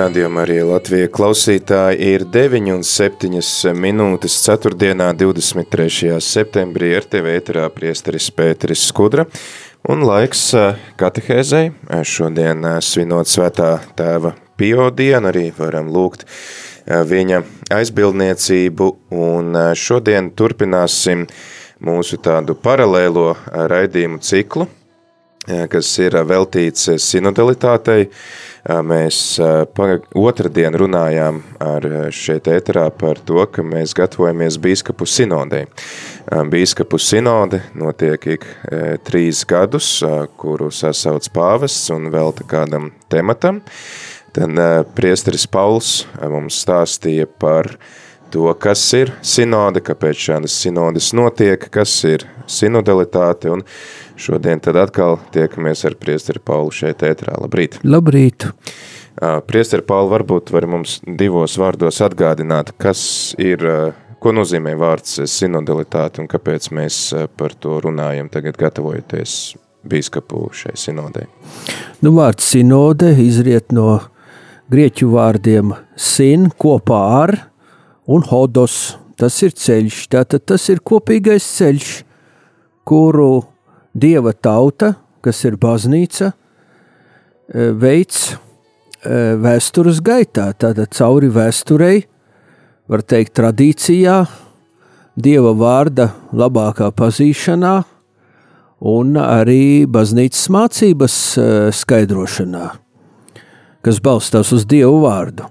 Radījumā arī Latvija klausītāji ir 9,7 minūtes 4. 23. septembrī RTV ēterā priesteris Pēteris Skudra un laiks katehēzei. Šodien svinot svētā tēva Pio dienu arī varam lūgt viņa aizbildniecību un šodien turpināsim mūsu tādu paralēlo raidījumu ciklu, kas ir veltīts sinodalitātei, Mēs otrdien runājām ar šeit ēterā par to, ka mēs gatavojamies bīskapu sinodei. Bīskapu sinode notiek ik trīs gadus, kuru sasauc pāvests un velta kādam tematam. Tad priesteris Pauls mums stāstīja par to, kas ir sinode, kāpēc šādas sinodes notiek, kas ir sinodalitāte un Šodien tad atkal tiekamies ar priesteri Paulu šeit ētrā. Labrīt! Labrīt! Priesteri Paulu, varbūt var mums divos vārdos atgādināt, kas ir, ko nozīmē vārds sinodalitāte un kāpēc mēs par to runājam tagad gatavojoties bīskapu šai sinodē? Nu, vārds sinode izriet no grieķu vārdiem sin kopā ar un hodos. Tas ir ceļš, tātad tas ir kopīgais ceļš, kuru dieva tauta, kas ir baznīca, e, veids e, vēstures gaitā, tātad cauri vēsturei, var teikt, tradīcijā, dieva vārda labākā pazīšanā un arī baznīcas mācības e, skaidrošanā, kas balstās uz dievu vārdu.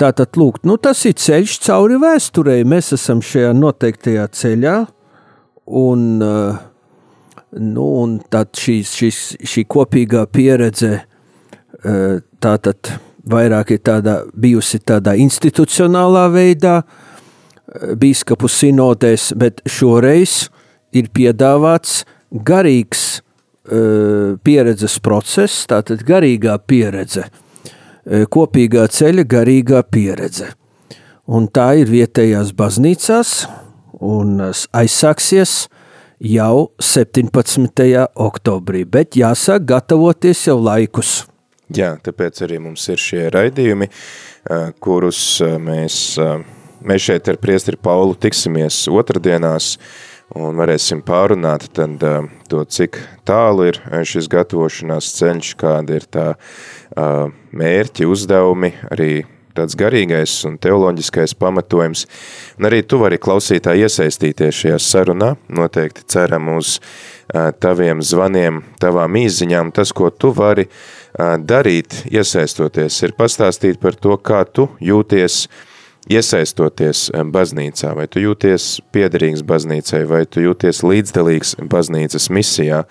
Tātad, lūk, nu, tas ir ceļš cauri vēsturei. Mēs esam šajā noteiktajā ceļā, un uh, Nu, un tad šīs, šīs, šī kopīgā pieredze e, tātad vairāk ir tādā, bijusi tādā institucionālā veidā, e, bīskapu sinodēs, bet šoreiz ir piedāvāts garīgs e, pieredzes process, tātad garīgā pieredze, kopīgā ceļa garīgā pieredze. Un tā ir vietējās baznīcās un aizsāksies jau 17. oktobrī, bet jāsāk gatavoties jau laikus. Jā, tāpēc arī mums ir šie raidījumi, kurus mēs, mēs šeit ar priestri Paulu tiksimies otrdienās un varēsim pārunāt tad to, cik tālu ir šis gatavošanās ceļš, kāda ir tā mērķi, uzdevumi, arī tāds garīgais un teoloģiskais pamatojums. Un arī tu vari klausītā iesaistīties šajā sarunā, noteikti ceram uz taviem zvaniem, tavām īziņām. Tas, ko tu vari darīt, iesaistoties, ir pastāstīt par to, kā tu jūties iesaistoties baznīcā, vai tu jūties piederīgs baznīcai, vai tu jūties līdzdalīgs baznīcas misijā,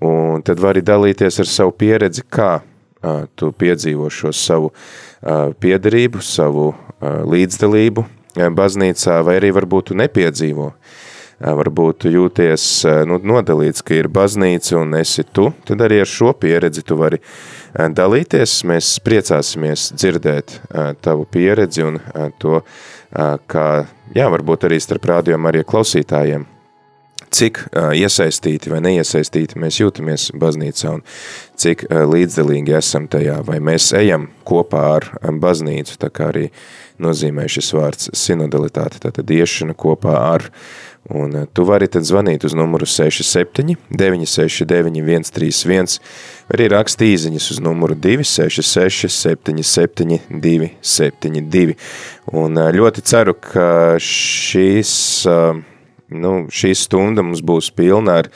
un tad vari dalīties ar savu pieredzi, kā tu piedzīvo šo savu piederību, savu līdzdalību baznīcā, vai arī varbūt tu nepiedzīvo. Varbūt tu jūties nu, nodalīts, ka ir baznīca un esi tu, tad arī ar šo pieredzi tu vari dalīties. Mēs priecāsimies dzirdēt tavu pieredzi un to, kā, jā, varbūt arī starp rādījumiem arī klausītājiem cik uh, iesaistīti vai neiesaistīti mēs jūtamies baznīcā un cik uh, līdzdalīgi esam tajā, vai mēs ejam kopā ar baznīcu, tā kā arī nozīmē šis vārds sinodalitāte, tātad iešana kopā ar, un uh, tu vari tad zvanīt uz numuru 67 969 131, vai arī rakst īziņas uz numuru 266 77 272, un uh, ļoti ceru, ka šīs uh, nu, šī stunda mums būs pilna ar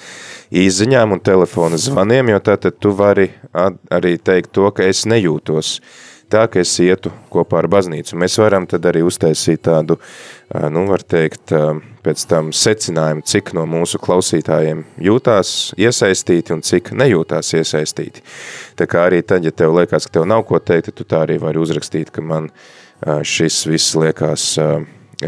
izziņām un telefona zvaniem, jo tātad tu vari arī teikt to, ka es nejūtos tā, ka es ietu kopā ar baznīcu. Mēs varam tad arī uztaisīt tādu, nu, var teikt, pēc tam secinājumu, cik no mūsu klausītājiem jūtās iesaistīti un cik nejūtās iesaistīti. Tā kā arī tad, ja tev liekas, ka tev nav ko teikt, tu tā arī vari uzrakstīt, ka man šis viss liekas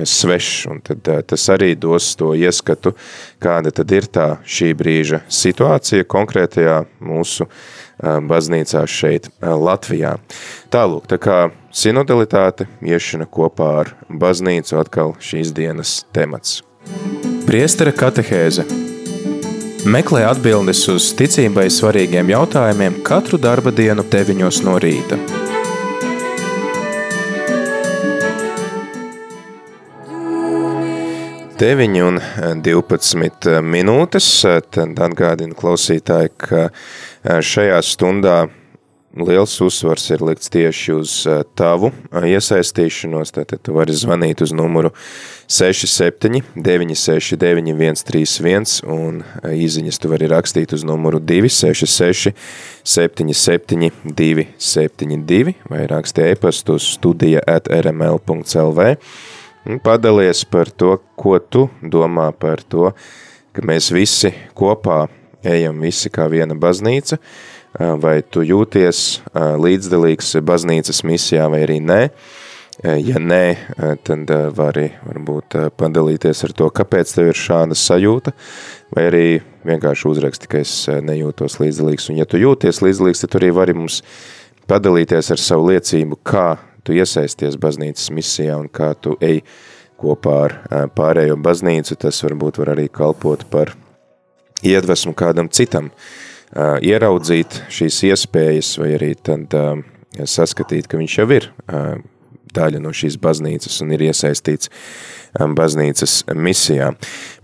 svešs, un tad tas arī dos to ieskatu, kāda tad ir tā šī brīža situācija konkrētajā mūsu baznīcā šeit Latvijā. Tālūk, tā kā sinodalitāte iešana kopā ar baznīcu atkal šīs dienas temats. Priestara katehēze Meklē atbildes uz ticībai svarīgiem jautājumiem katru darba dienu 9 no rīta. 9 un 12 minūtes. Tad atgādinu klausītāji, ka šajā stundā liels uzsvars ir likts tieši uz tavu iesaistīšanos. Tātad tu vari zvanīt uz numuru 67 969 131 un īziņas tu vari rakstīt uz numuru 266 77 272 vai raksti e-pastu studija at rml.lv Padalies par to, ko tu domā par to, ka mēs visi kopā ejam visi kā viena baznīca, vai tu jūties līdzdalīgs baznīcas misijā vai arī nē. Ja nē, tad vari varbūt padalīties ar to, kāpēc tev ir šāda sajūta, vai arī vienkārši uzraksti, ka es nejūtos līdzdalīgs. Un ja tu jūties līdzdalīgs, tad tu arī vari mums padalīties ar savu liecību, kā tu iesaisties baznīcas misijā un kā tu ej kopā ar pārējo baznīcu, tas varbūt var arī kalpot par iedvesmu kādam citam, ieraudzīt šīs iespējas vai arī tad saskatīt, ka viņš jau ir daļa no šīs baznīcas un ir iesaistīts baznīcas misijā.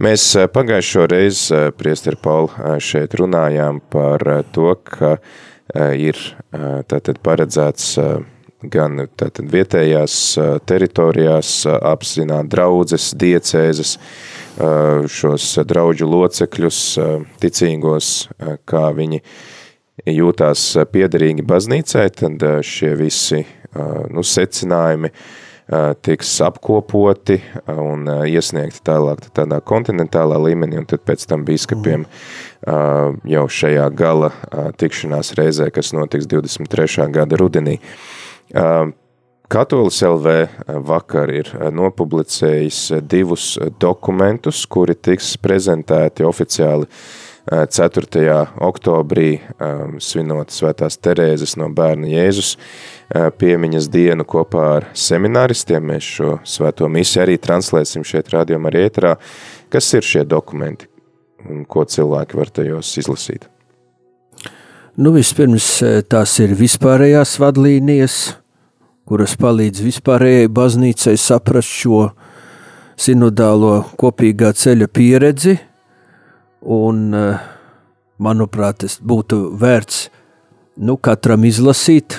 Mēs pagājušo reizi, priesteri Paul, šeit runājām par to, ka ir tātad paredzēts gan tātad vietējās teritorijās apzināt draudzes, diecēzes, šos draudžu locekļus, ticīgos, kā viņi jūtās piederīgi baznīcai, tad šie visi nu, secinājumi tiks apkopoti un iesniegti tālāk tādā kontinentālā līmenī, un tad pēc tam biskupiem jau šajā gala tikšanās reizē, kas notiks 23. gada rudenī. Katolis LV vakar ir nopublicējis divus dokumentus, kuri tiks prezentēti oficiāli 4. oktobrī svinot Svētās Terēzes no bērna Jēzus piemiņas dienu kopā ar semināristiem. Mēs šo svēto misiju arī translēsim šeit rādījumā arī ētrā. Kas ir šie dokumenti un ko cilvēki var tajos izlasīt? Nu, vispirms tās ir vispārējās vadlīnijas, kuras palīdz vispārējai baznīcai saprast šo sinodālo kopīgā ceļa pieredzi, un, manuprāt, tas būtu vērts nu, katram izlasīt.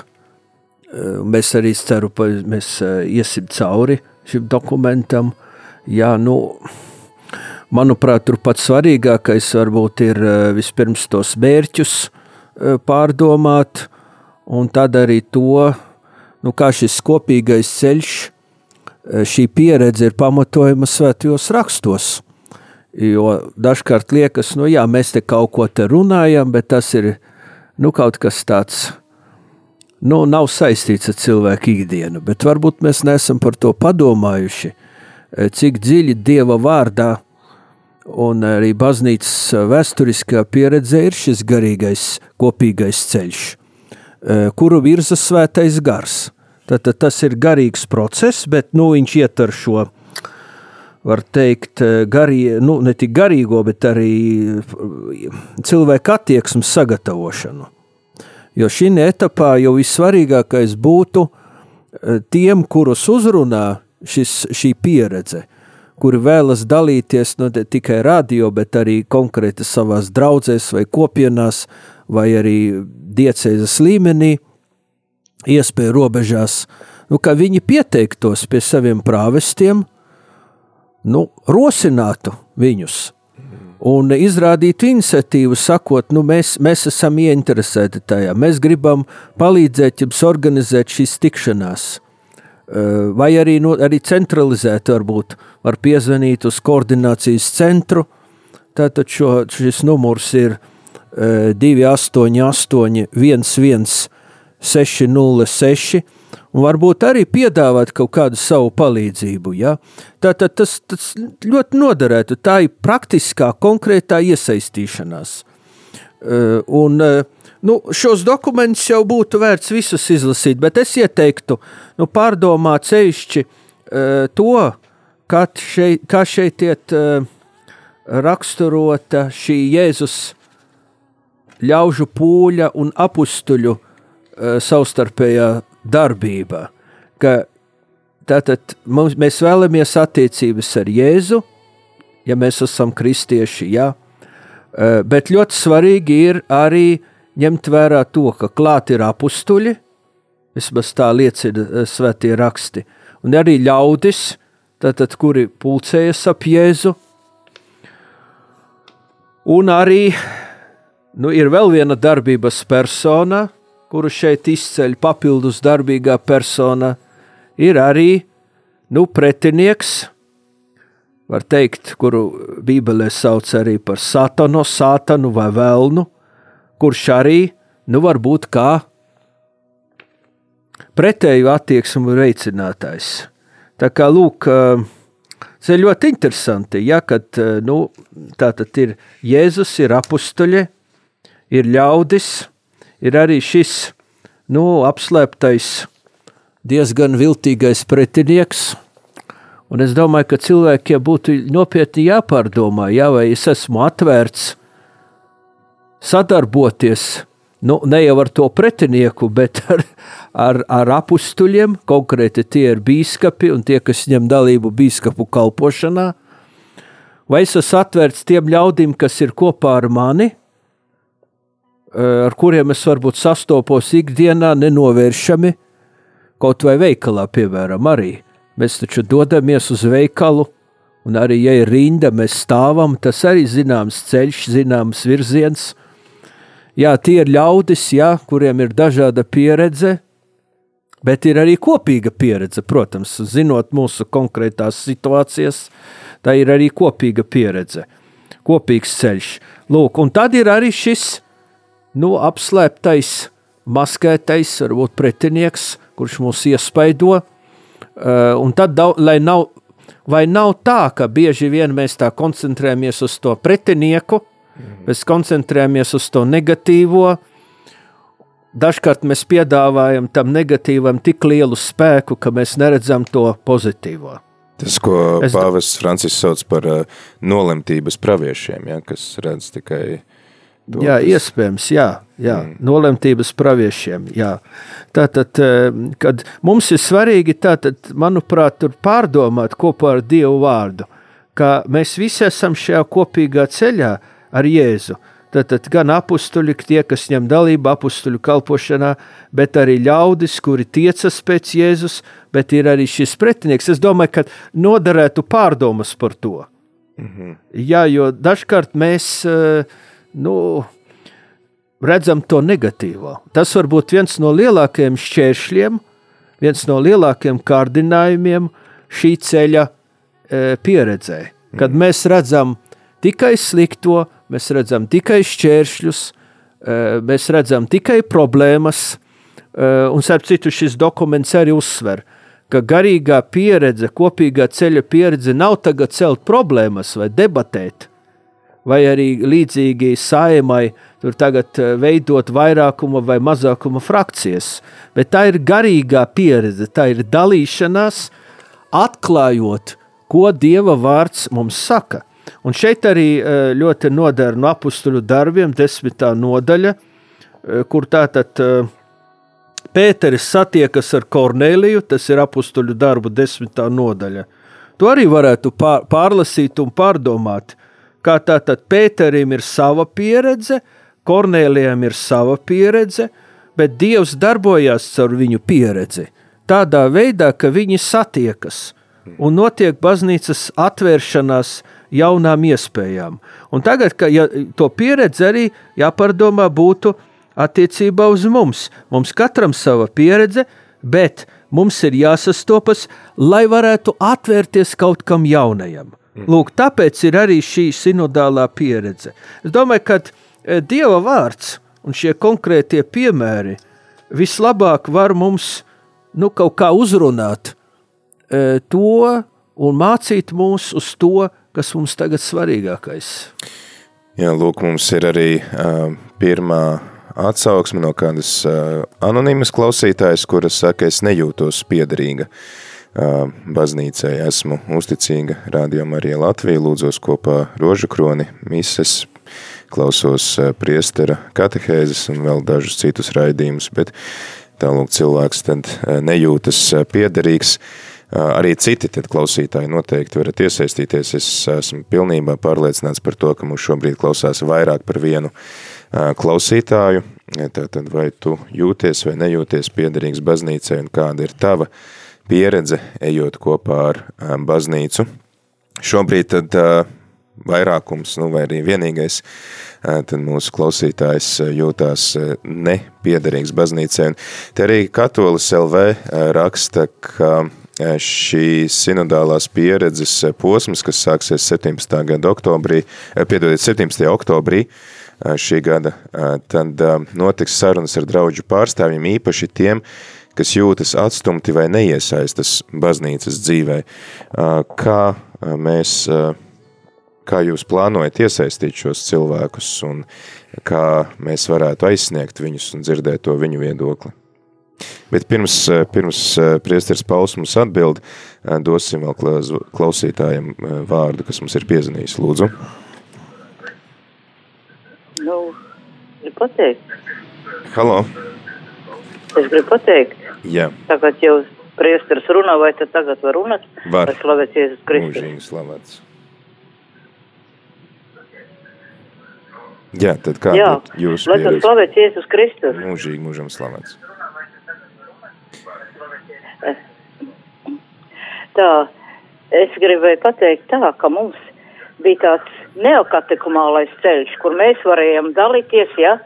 Mēs arī ceru, ka mēs iesim cauri šim dokumentam. Jā, nu, manuprāt, tur pats svarīgākais varbūt ir vispirms tos mērķus, Eh, pārdomāt, un tad arī to, nu, kā šis kopīgais ceļš, eh, šī pieredze ir pamatojama svētajos rakstos. Jo dažkārt liekas, nu jā, mēs te kaut ko te runājam, bet tas ir nu, kaut kas tāds, nu, nav saistīts ar cilvēku ikdienu. Bet varbūt mēs neesam par to padomājuši, eh, cik dziļi Dieva vārdā Un arī baznīcas vēsturiskā pieredze ir šis garīgais kopīgais ceļš, e, kuru virza svētais gars. Tad, tas ir garīgs process, bet nu, viņš ietver šo, var teikt, e, garī, nu, ne tik garīgo, bet arī cilvēku attieksmes sagatavošanu. Jo šī etapā jau vissvarīgākais būtu tiem, kurus uzrunā šis, šī pieredze – kuri vēlas dalīties ne nu, tikai radio, bet arī konkrēti savās draudzēs vai kopienās, vai arī diecēzes līmenī, iespēju robežās, nu, ka viņi pieteiktos pie saviem prāvestiem, nu, rosinātu viņus, un izrādīt iniciatīvu, sakot, nu, mēs, mēs esam ieinteresēti tajā, mēs gribam palīdzēt jums organizēt šīs tikšanās. Vai arī, nu, arī centralizēt, varbūt var piezvanīt uz koordinācijas centru. Tātad šo, šis numurs ir 288 11 606 un varbūt arī piedāvāt kaut kādu savu palīdzību. Ja? Tātad tas, tas ļoti noderētu. Tā ir praktiskā, konkrētā iesaistīšanās. Uh, un, uh, nu, šos dokumentus jau būtu vērts visus izlasīt, bet es ieteiktu nu, pārdomāt ceļšķi uh, to, kā šeit, kā šeit iet raksturota šī Jēzus ļaužu pūļa un apstuļu savstarpējā darbība. Ka tātad mums, mēs vēlamies attiecības ar Jēzu, ja mēs esam kristieši, jā. Eh, bet ļoti svarīgi ir arī ņemt vērā to, ka klāt ir apstuļi, vismaz tā liecina eh, svētie raksti, un arī ļaudis, tātad, kuri pulcējas ap Jēzu. Un arī nu, ir vēl viena darbības persona, kuru šeit izceļ papildus darbīgā persona, ir arī nu, pretinieks, var teikt, kuru Bībelē sauc arī par satano, sātanu vai velnu, kurš arī nu, var būt kā pretēju attieksmu veicinātājs. Tā kā lūk, tas ir ļoti interesanti, ja, kad nu, tā tad ir Jēzus, ir apustuļi, ir ļaudis, ir arī šis nu, apslēptais, diezgan viltīgais pretinieks. Un es domāju, ka cilvēkiem būtu nopietni jāpārdomā, jā, vai es esmu atvērts sadarboties nu, ne jau ar to pretinieku, bet ar, ar, ar apstuļiem. Konkrēti tie ir biskupi un tie, kas ņem dalību biskupu kalpošanā. Vai es esmu atvērts tiem ļaudīm, kas ir kopā ar mani, Eh, ar kuriem es varbūt sastopos ikdienā, nenovēršami, kaut vai veikalā, piemēram, arī. Mēs taču dodamies uz veikalu, un arī, ja ir rinda, mēs stāvam, tas arī zināms ceļš, zināms virziens. Jā, tie ir ļaudis, jā, kuriem ir dažāda pieredze, bet ir arī kopīga pieredze, protams, zinot mūsu konkrētās situācijas, tā ir arī kopīga pieredze, kopīgs ceļš. Lūk, un tad ir arī šis nu, apslēptais, maskētais, varbūt pretinieks, kurš mūs iespaido. Uh, un tad, lai nav, vai nav tā, ka bieži vien mēs tā koncentrējamies uz to pretinieku. Mēs koncentrējamies uz to negatīvo, dažkārt mēs piedāvājam tam negatīvam tik lielu spēku, ka mēs neredzam to pozitīvo. Tas, ko Pāvests Francis sauc par uh, nolemtības praviešiem, ja, kas redz tikai To, jā, kas... iespējams, jā, jā. Mm. nolemtības praviešiem. Jā. Tātad, eh, kad mums ir svarīgi, tātad, manuprāt, pārdomāt kopā ar Dievu vārdu, ka mēs visi esam šajā kopīgā ceļā ar Jēzu. Tātad gan apstuļi, tie, kas ņem dalību apstuļu kalpošanā, bet arī ļaudis, kuri tiecas pēc Jēzus, bet ir arī šis pretinieks. Es domāju, ka noderētu pārdomas par to. -hmm. Jā, jo dažkārt mēs uh, nu, redzam to negatīvo. Tas var būt viens no lielākajiem šķēršļiem, viens no lielākajiem kārdinājumiem šī ceļa e, pieredzē. Kad mm. mēs redzam tikai slikto, mēs redzam tikai šķēršļus, e, mēs redzam tikai problēmas, e, un starp citu šis dokuments arī uzsver, ka garīgā pieredze, kopīgā ceļa pieredze nav tagad celt problēmas vai debatēt, vai arī līdzīgi saimai tur tagad eh, veidot vairākuma vai mazākuma frakcijas. Bet tā ir garīgā pieredze, tā ir dalīšanās, atklājot, ko Dieva vārds mums saka. Un šeit arī eh, ļoti noder no apstuļu darbiem, desmitā nodaļa, eh, kur tātad Pēteris satiekas ar Korneliju, tas ir apstuļu darbu desmitā nodaļa. To arī varētu pārlasīt un pārdomāt kā tātad Pēterim ir sava pieredze, Kornēlijam ir sava pieredze, bet Dievs darbojās caur viņu pieredzi. Tādā veidā, ka viņi satiekas un notiek baznīcas atvēršanās jaunām iespējām. Un tagad, kad ja, to pieredzi arī jāpārdomā būtu attiecībā uz mums. Mums katram sava pieredze, bet mums ir jāsastopas, lai varētu atvērties kaut kam jaunajam. Lūk, tāpēc ir arī šī sinodālā pieredze. Es domāju, ka e, Dieva vārds un šie konkrētie piemēri vislabāk var mums nu, kaut kā uzrunāt e, to un mācīt mūs uz to, kas mums tagad svarīgākais. Jā, lūk, mums ir arī uh, pirmā atsauksme no kādas uh, anonīmas klausītājas, kuras saka, es nejūtos piederīga uh, baznīcai, esmu uzticīga rādījuma arī Latvija, lūdzos kopā rožu kroni, mises, klausos uh, priestera katehēzes un vēl dažus citus raidījumus, bet tālūk cilvēks tad uh, nejūtas uh, piederīgs, uh, arī citi klausītāji noteikti varat iesaistīties. Es esmu pilnībā pārliecināts par to, ka mums šobrīd klausās vairāk par vienu klausītāju. Tātad vai tu jūties vai nejūties piederīgs baznīcai un kāda ir tava pieredze ejot kopā ar baznīcu. Šobrīd tad vairākums, nu vai arī vienīgais, tad mūsu klausītājs jūtās nepiederīgs baznīcai. Un te arī Katolis LV raksta, ka šī sinodālās pieredzes posms, kas sāksies 17. gada oktobrī, piedodiet, 17. oktobrī šī gada, tad notiks sarunas ar draudžu pārstāvjiem, īpaši tiem, kas jūtas atstumti vai neiesaistas baznīcas dzīvē. Kā mēs, kā jūs plānojat iesaistīt šos cilvēkus un kā mēs varētu aizsniegt viņus un dzirdēt to viņu viedokli? Bet pirms, eh, pirms eh, priesteris Pauls mums atbild, eh, dosim vēl klausītājiem vārdu, kas mums ir piezvanījis. Lūdzu. Nu, pateikt. Halo. Es gribu pateikt. Jā. Tagad jau priesteris runā, vai tad tagad var runāt? Var. Vai slavēts Jēzus Kristus? Mūžīgi slavēts. Jā, tad kā Jā, jūsu lai tad slavēts Jēzus Kristus? Mūžīgi, mūžam slavēts. Tā, es gribēju pateikt tā, ka mums bija tāds neokatekumālais ceļš, kur mēs varējām dalīties, ja,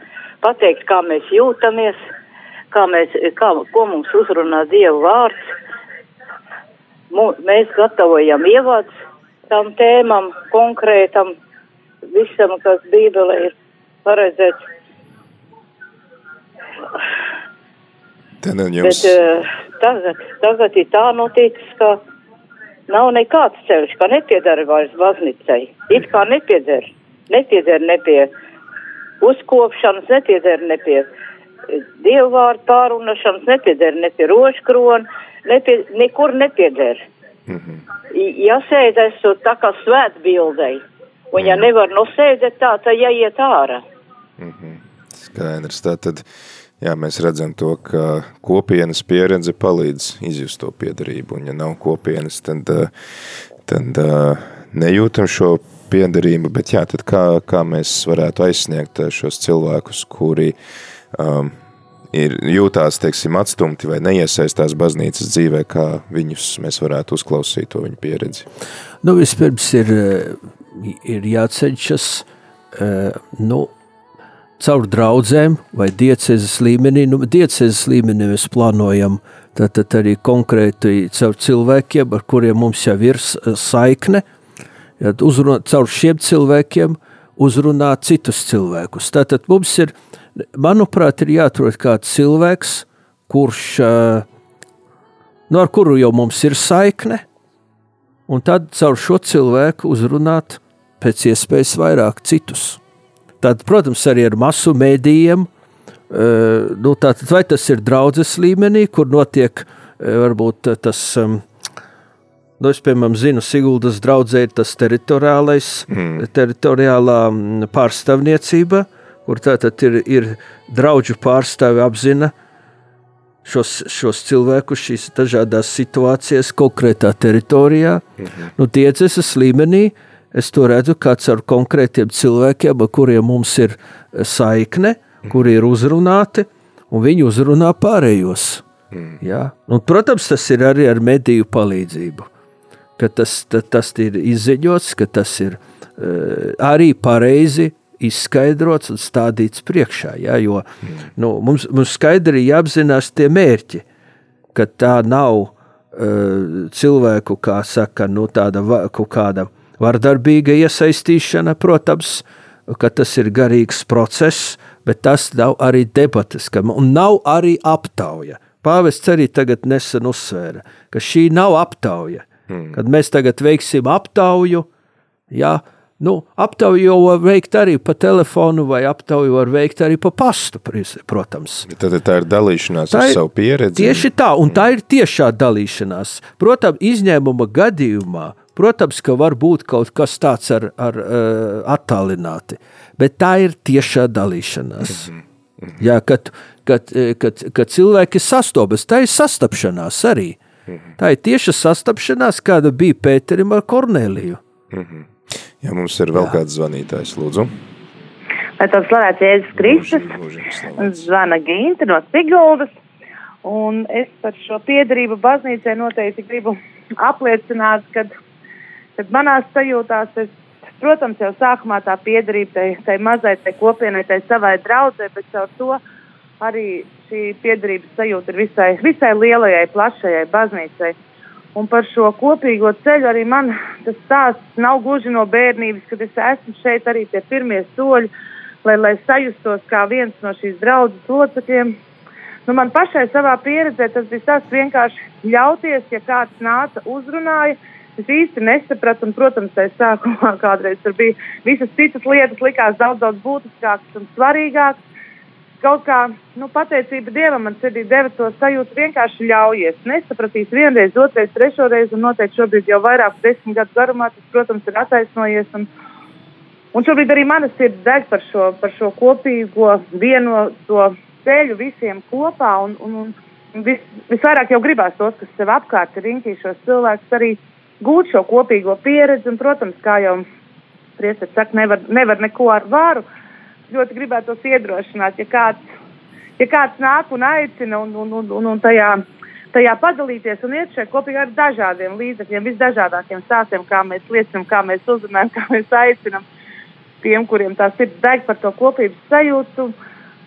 pateikt, kā mēs jūtamies, kā mēs, kā, ko mums uzrunā Dieva vārds. M mēs gatavojam ievads tam tēmam, konkrētam, visam, kas Bībelē ir paredzēts. Bet uh, tagad, tagad ir tā noticis, ka nav nekāds ceļš, ka nepiedara vairs baznīcai. It kā nepiedara. Nepiedara ne pie uzkopšanas, nepiedara ne pie eh, dievvvārdu pārunašanas, nepiedara ne pie rožkrona, nepie, nekur nepiedara. Mm -hmm. Ja sēdēs tā kā svētbildei, un ja nevar nosēdēt tā, tad jāiet ārā. Mm -hmm. Skaidrs, tā tad jā, mēs redzam to, ka kopienas pieredze palīdz izjust to piedarību, un ja nav kopienas, tad, tad nejūtam šo piedarību, bet jā, tad kā, kā mēs varētu aizsniegt šos cilvēkus, kuri um, ir jūtās, teiksim, atstumti vai neiesaistās baznīcas dzīvē, kā viņus mēs varētu uzklausīt to viņu pieredzi? Nu, vispirms ir, ir jāceļšas, nu, caur draudzēm vai diecezes līmenī. Nu, diecezes līmenī mēs plānojam tātad arī konkrēti caur cilvēkiem, ar kuriem mums jau ir saikne, ja, uzrunāt, caur šiem cilvēkiem uzrunāt citus cilvēkus. Tātad mums ir, manuprāt, ir jāatrod kāds cilvēks, kurš, nu, ar kuru jau mums ir saikne, un tad caur šo cilvēku uzrunāt pēc iespējas vairāk citus. Tad, protams, arī ar masu mēdījiem. Uh, nu, tātad, vai tas ir draudzes līmenī, kur notiek uh, varbūt tas, um, nu, es piemēram zinu, Siguldas draudzē ir tas teritoriālais, mm. teritoriālā pārstāvniecība, kur tātad ir, ir draudžu pārstāvi apzina šos, šos cilvēkus, šīs dažādās situācijas konkrētā teritorijā, mm -hmm. nu, tiecesas līmenī, uh, Es to redzu kā ar konkrētiem cilvēkiem, ar kuriem mums ir eh, saikne, kuri ir uzrunāti, un viņi uzrunā pārējos. Mm. Ja? Un, protams, tas ir arī ar mediju palīdzību. tas, ta, tas ir izziņots, ka tas ir uh, arī pareizi izskaidrots un stādīts priekšā. Ja, jo nu, mums, mums skaidri jāapzinās tie mērķi, ka tā nav uh, cilvēku, kā saka, nu, tāda kaut kāda vardarbīga iesaistīšana, protams, ka tas ir garīgs process, bet tas nav arī debatas, un nav arī aptauja. Pāvests arī tagad nesen uzsvēra, ka šī nav aptauja. Hmm. Kad mēs tagad veiksim aptauju, ja, nu, aptauju var veikt arī pa telefonu, vai aptauju var veikt arī pa pastu, protams. Tad tā ir dalīšanās tā ar ir, savu pieredzi. Tieši tā, un tā ir tiešā dalīšanās. Protams, izņēmuma gadījumā, protams, ka var būt kaut kas tāds ar, ar uh, attālināti, bet tā ir tiešā dalīšanās. Hmm. Jā, kad, kad, kad, kad cilvēki sastopas, tā ir sastapšanās arī. Tā ir tieša sastapšanās, kāda bija Pēterim ar Korneliju. Jā, mums ir vēl Jā. kāds zvanītājs, lūdzu. Lai tāds slavēts Jēzus Kristus, zvana Ginta no Siguldas, un es par šo piedarību baznīcai noteikti gribu apliecināt, kad, kad manās sajūtās es Protams, jau sākumā tā piedarība tai, tai mazai tai kopienai, tai savai draudzē, bet caur to arī šī piedarības sajūta ir visai, visai lielajai, plašajai baznīcai. Un par šo kopīgo ceļu arī man tas stāsts nav gluži no bērnības, kad es esmu šeit arī tie pirmie soļi, lai, lai sajustos kā viens no šīs draudzes locekļiem. Nu, man pašai savā pieredzē tas bija tas vienkārši ļauties, ja kāds nāca uzrunāja, Es īsti nesapratu, un, protams, tajā sākumā kādreiz tur bija visas citas lietas, likās daudz, daudz būtiskākas un svarīgākas. Kaut kā nu, pateicība Dievam man sirdī deva to sajūtu, vienkārši ļaujies. Nesapratīs vienreiz, otrais, trešoreiz, un noteikti šobrīd jau vairāk desmit gadu garumā tas, protams, ir attaisnojies. Un, un šobrīd arī mana sirds deg par šo, par šo kopīgo vienoto ceļu visiem kopā. Un, un, un vis, visvairāk jau gribās tos, kas sev apkārt ir riņķī šos cilvēkus arī gūt šo kopīgo pieredzi. Un, protams, kā jau priesteris saka, nevar, nevar neko ar varu. Ļoti gribētos iedrošināt, ja kāds, ja kāds nāk un aicina un, un, un, un, un tajā, tajā padalīties un iet šeit kopīgi ar dažādiem līdzekļiem, visdažādākiem stāstiem, kā mēs liecinām, kā mēs uzrunājam, kā mēs aicinām tiem, kuriem tā sirds deg par to kopības sajūtu.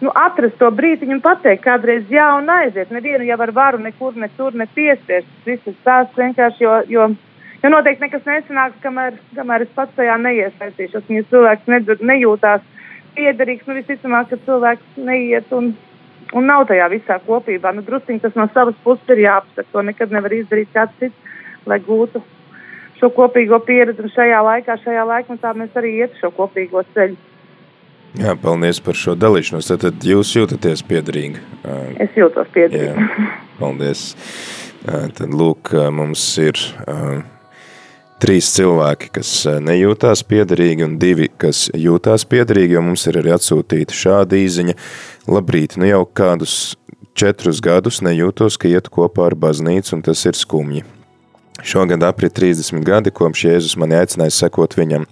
Nu, atrast to brīdiņu un pateikt, kādreiz jā, un aiziet. Nevienu jau ar varu nekur, ne tur, ne piespiest. Viss ir stāsts vienkārši, jo, jo Jo noteikti nekas nesanāks, kamēr, kamēr es pats tajā neiesaistīšos. Ja cilvēks nedzird, nejūtās piederīgs, nu visticamāk, ka cilvēks neiet un, un nav tajā visā kopībā. Nu, drusciņ tas no savas puses ir jāapsaka. To nekad nevar izdarīt kāds cits, lai gūtu šo kopīgo pieredzi. Un šajā laikā, šajā laikmetā mēs arī iet šo kopīgo ceļu. Jā, paldies par šo dalīšanos. Tad jūs jūtaties piederīgi? Es jūtos piederīgi. Jā, paldies. Tad lūk, mums ir trīs cilvēki, kas e, nejūtās piederīgi un divi, kas jūtās piederīgi, jo mums ir arī atsūtīta šāda īziņa. Labrīt, nu jau kādus četrus gadus nejūtos, ka iet kopā ar baznīcu un tas ir skumji. Šogad aprit 30 gadi, kopš Jēzus mani aicināja sekot viņam.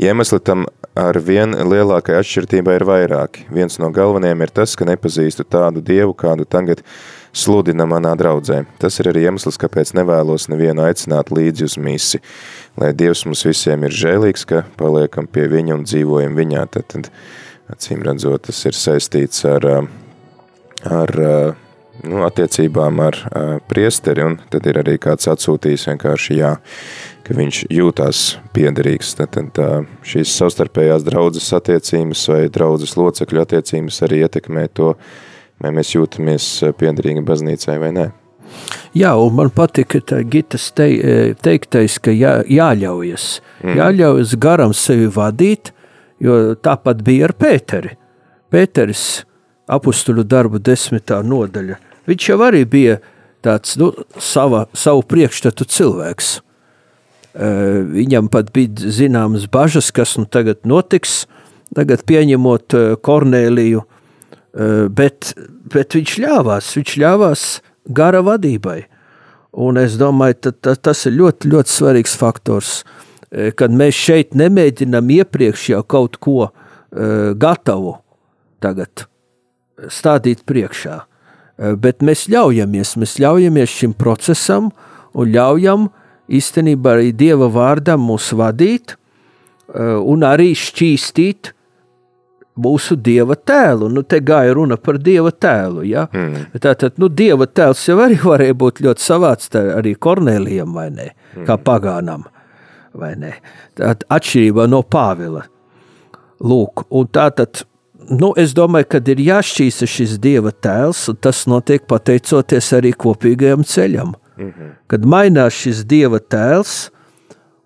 Iemesli tam ar vien lielākai atšķirtībai ir vairāki. Viens no galvenajiem ir tas, ka nepazīstu tādu dievu, kādu tagad sludina manā draudzē. Tas ir arī iemesls, kāpēc nevēlos nevienu aicināt līdzi uz misi, lai Dievs mums visiem ir žēlīgs, ka paliekam pie viņa un dzīvojam viņā. Tad, tad acīm redzot, tas ir saistīts ar, ar nu, attiecībām ar priesteri, un tad ir arī kāds atsūtījis vienkārši jā, ka viņš jūtās piederīgs. Tad, tad šīs savstarpējās draudzes attiecības vai draudzes locekļu attiecības arī ietekmē to, vai mēs jūtamies eh, piederīgi baznīcai vai nē. Jā, un man patika tā Gitas te, eh, teiktais, ka jā, jāļaujas. Mm. Jāļaujas garam sevi vadīt, jo tāpat bija ar Pēteri. Pēteris apustuļu darbu desmitā nodaļa. Viņš jau arī bija tāds nu, sava, savu priekšstatu cilvēks. Uh, viņam pat bija zināmas bažas, kas nu tagad notiks, tagad pieņemot Kornēliju Eh, bet, bet viņš ļāvās, viņš ļāvās gara vadībai. Un es domāju, ka ta, tas ir ļoti, ļoti svarīgs faktors, kad mēs šeit nemēģinām iepriekš jau kaut ko uh, gatavu tagad stādīt priekšā, uh, bet mēs ļaujamies, mēs ļaujamies šim procesam un ļaujam īstenībā arī Dieva vārdam mūs vadīt un arī šķīstīt mūsu dieva tēlu. Nu, te gāja runa par dieva tēlu. Ja? Mm. Tātad, nu, dieva tēls jau arī varēja būt ļoti savāds arī Kornelijam vai ne, mm. kā pagānam. Tātad, atšķirībā no Pāvila. Lūk, un tātad, nu, es domāju, ka ir jāšķīsta šis dieva tēls, un tas notiek pateicoties arī kopīgajam ceļam. Mm -hmm. Kad mainās šis dieva tēls,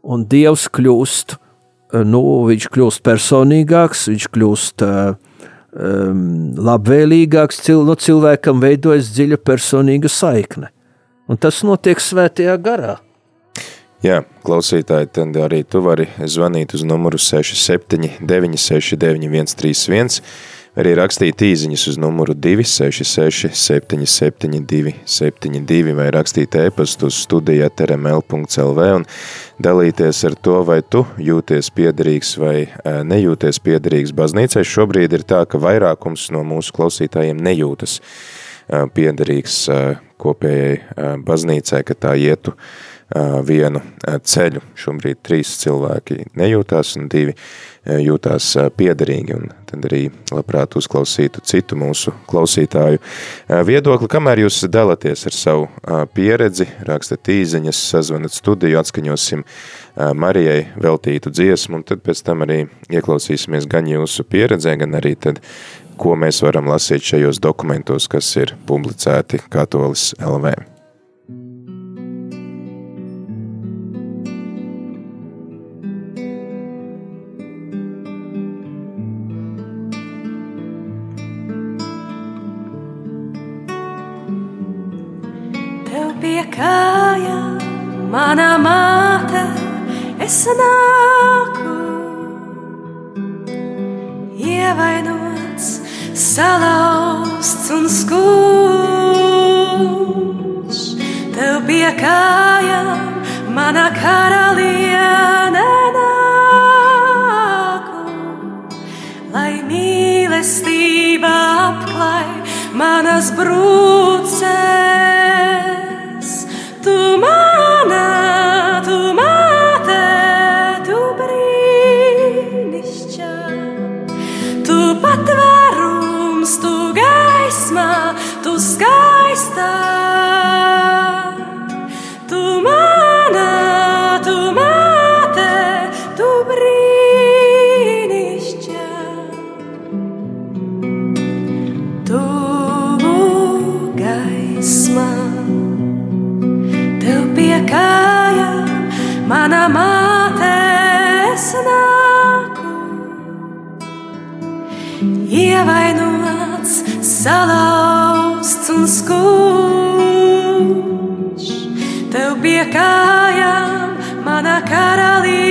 un dievs kļūst par nu, viņš kļūst personīgāks, viņš kļūst um, labvēlīgāks, cil, nu, cilvēkam veidojas dziļa personīga saikne. Un tas notiek svētajā garā. Jā, klausītāji, tad arī tu vari zvanīt uz numuru 67 969 131 arī rakstīt īziņas uz numuru 266 772 72 vai rakstīt e-pastu uz studija trml.lv un dalīties ar to, vai tu jūties piederīgs vai nejūties piederīgs baznīcai. Šobrīd ir tā, ka vairākums no mūsu klausītājiem nejūtas piederīgs kopējai baznīcai, ka tā ietu vienu ceļu. Šobrīd trīs cilvēki nejūtās un divi jūtās piederīgi, un tad arī labprāt uzklausītu citu mūsu klausītāju viedokli. Kamēr jūs dalaties ar savu pieredzi, rakstat īziņas, sazvanat studiju, atskaņosim Marijai veltītu dziesmu, un tad pēc tam arī ieklausīsimies gan jūsu pieredzē, gan arī tad, ko mēs varam lasīt šajos dokumentos, kas ir publicēti Katolis LV. Mana māte, es nāku, ievainots, salauzts un skumjš. Tev pie kājām mana karaliene nāku, lai mīlestība apklāj manas brūces. Salauzts un skumjš. Tev pie kājām mana karaliene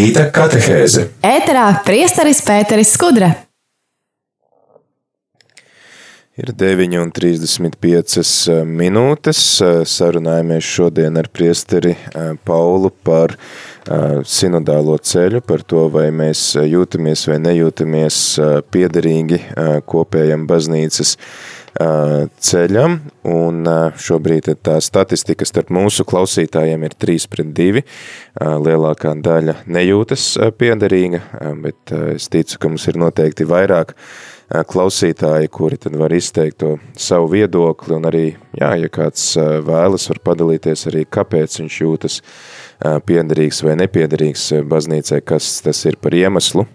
Rīta katehēze. Ēterā priesteris Pēteris Skudra. Ir 9,35 eh, minūtes. Eh, sarunājamies šodien ar priesteri eh, Paulu par sinodālo ceļu, par to, vai mēs jūtamies vai nejūtamies piederīgi kopējam baznīcas ceļam, un šobrīd tā statistika starp mūsu klausītājiem ir 3 pret 2. Lielākā daļa nejūtas piederīga, bet es ticu, ka mums ir noteikti vairāk klausītāji, kuri tad var izteikt to savu viedokli, un arī, jā, ja kāds vēlas, var padalīties arī, kāpēc viņš jūtas piederīgs vai nepiederīgs baznīcai, kas tas ir par iemeslu,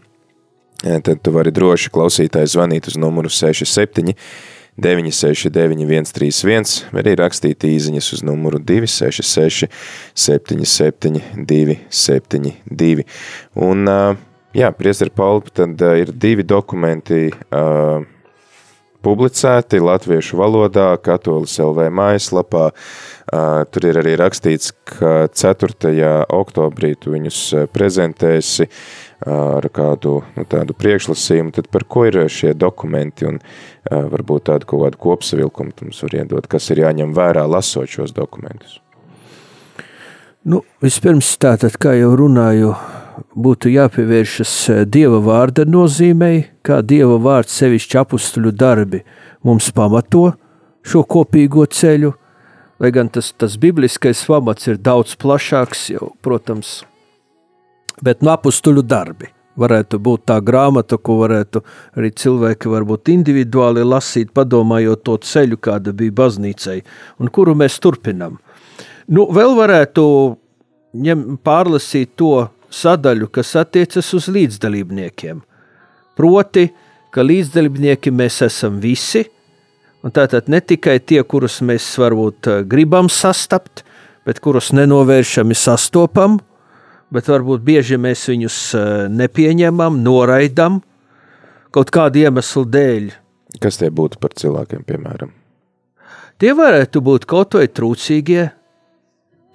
tad tu vari droši klausītāji zvanīt uz numuru 67 969 131, vai arī rakstīt īziņas uz numuru 266 77 272. Un, jā, priesteri Pauli, tad ir divi dokumenti, uh, publicēti latviešu valodā, katolis LV mājaslapā. Tur ir arī rakstīts, ka 4. oktobrī tu viņus prezentēsi ar kādu nu, tādu priekšlasījumu, tad par ko ir šie dokumenti un varbūt tādu kaut kādu kopsavilkumu mums var iedot, kas ir jāņem vērā lasot šos dokumentus. Nu, vispirms tātad, kā jau runāju, būtu jāpievēršas Dieva vārda nozīmei, kā Dieva vārds sevišķi apstuļu darbi mums pamato šo kopīgo ceļu, lai gan tas, tas bibliskais pamats ir daudz plašāks, jau, protams, bet no apstuļu darbi. Varētu būt tā grāmata, ko varētu arī cilvēki varbūt individuāli lasīt, padomājot to ceļu, kāda bija baznīcai, un kuru mēs turpinām. Nu, vēl varētu ņem, pārlasīt to sadaļu, kas attiecas uz līdzdalībniekiem. Proti, ka līdzdalībnieki mēs esam visi, un tātad ne tikai tie, kurus mēs varbūt eh, gribam sastapt, bet kurus nenovēršami sastopam, bet varbūt bieži mēs viņus eh, nepieņemam, noraidam kaut kādu iemeslu dēļ. Kas tie būtu par cilvēkiem, piemēram? Tie varētu būt kaut vai trūcīgie,